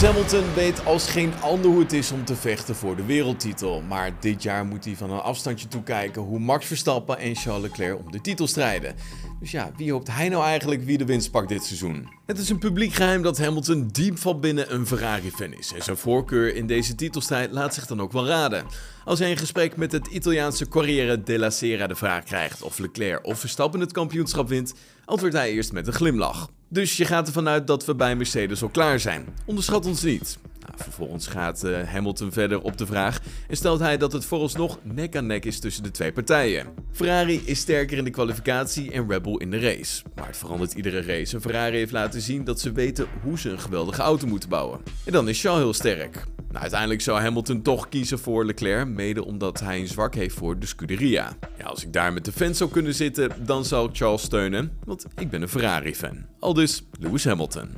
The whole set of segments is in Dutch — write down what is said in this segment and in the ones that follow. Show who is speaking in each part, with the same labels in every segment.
Speaker 1: Lewis Hamilton weet als geen ander hoe het is om te vechten voor de wereldtitel. Maar dit jaar moet hij van een afstandje toekijken hoe Max Verstappen en Charles Leclerc om de titel strijden. Dus ja, wie hoopt hij nou eigenlijk wie de winst pakt dit seizoen? Het is een publiek geheim dat Hamilton diep van binnen een Ferrari-fan is. En zijn voorkeur in deze titelstrijd laat zich dan ook wel raden. Als hij in gesprek met het Italiaanse Corriere della Sera de vraag krijgt of Leclerc of Verstappen het kampioenschap wint, antwoordt hij eerst met een glimlach. Dus je gaat ervan uit dat we bij Mercedes al klaar zijn. Onderschat ons niet. Nou, vervolgens gaat uh, Hamilton verder op de vraag en stelt hij dat het vooralsnog nek aan nek is tussen de twee partijen. Ferrari is sterker in de kwalificatie en Red Bull in de race. Maar het verandert iedere race en Ferrari heeft laten zien dat ze weten hoe ze een geweldige auto moeten bouwen. En dan is Charles heel sterk. Nou, uiteindelijk zou Hamilton toch kiezen voor Leclerc, mede omdat hij een zwak heeft voor de Scuderia. Ja, als ik daar met de fans zou kunnen zitten, dan zou ik Charles steunen, want ik ben een Ferrari-fan. Al dus Lewis Hamilton.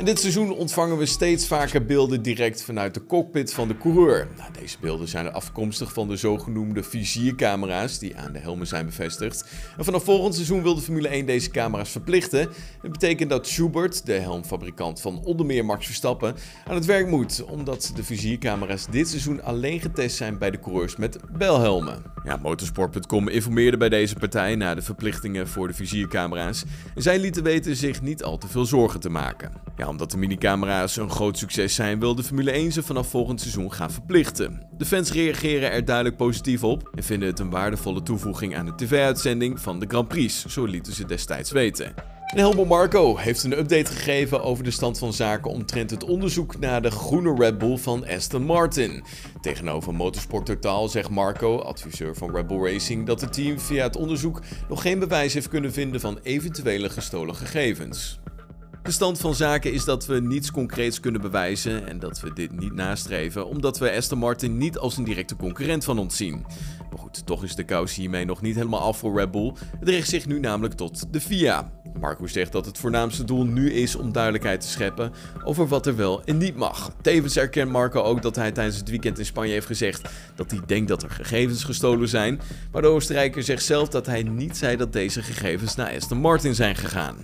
Speaker 1: In dit seizoen ontvangen we steeds vaker beelden direct vanuit de cockpit van de coureur. Nou, deze beelden zijn afkomstig van de zogenoemde viziercamera's die aan de helmen zijn bevestigd. En vanaf volgend seizoen wil de Formule 1 deze camera's verplichten. Dat betekent dat Schubert, de helmfabrikant van onder meer Max Verstappen, aan het werk moet, omdat de viziercamera's dit seizoen alleen getest zijn bij de coureurs met belhelmen. Ja, motorsport.com informeerde bij deze partij na de verplichtingen voor de viziercamera's. En zij lieten weten zich niet al te veel zorgen te maken. Ja, omdat de minicamera's een groot succes zijn, wil de Formule 1 ze vanaf volgend seizoen gaan verplichten. De fans reageren er duidelijk positief op en vinden het een waardevolle toevoeging aan de tv-uitzending van de Grand Prix, zo lieten ze destijds weten. En Marco heeft een update gegeven over de stand van zaken omtrent het onderzoek naar de groene Red Bull van Aston Martin. Tegenover Motorsport Totaal zegt Marco, adviseur van Red Bull Racing, dat het team via het onderzoek nog geen bewijs heeft kunnen vinden van eventuele gestolen gegevens. De stand van zaken is dat we niets concreets kunnen bewijzen en dat we dit niet nastreven, omdat we Aston Martin niet als een directe concurrent van ons zien. Maar goed, toch is de kous hiermee nog niet helemaal af voor Red Bull. Het richt zich nu namelijk tot de FIA. Marco zegt dat het voornaamste doel nu is om duidelijkheid te scheppen over wat er wel en niet mag. Tevens erkent Marco ook dat hij tijdens het weekend in Spanje heeft gezegd dat hij denkt dat er gegevens gestolen zijn. Maar de Oostenrijker zegt zelf dat hij niet zei dat deze gegevens naar Aston Martin zijn gegaan.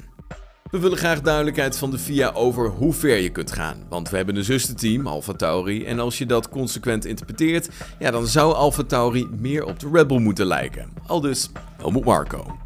Speaker 1: We willen graag duidelijkheid van de FIA over hoe ver je kunt gaan. Want we hebben een zusterteam, Alfa Tauri. En als je dat consequent interpreteert, ja, dan zou Alfa Tauri meer op de Red Bull moeten lijken. Al dus, Helmut Marco.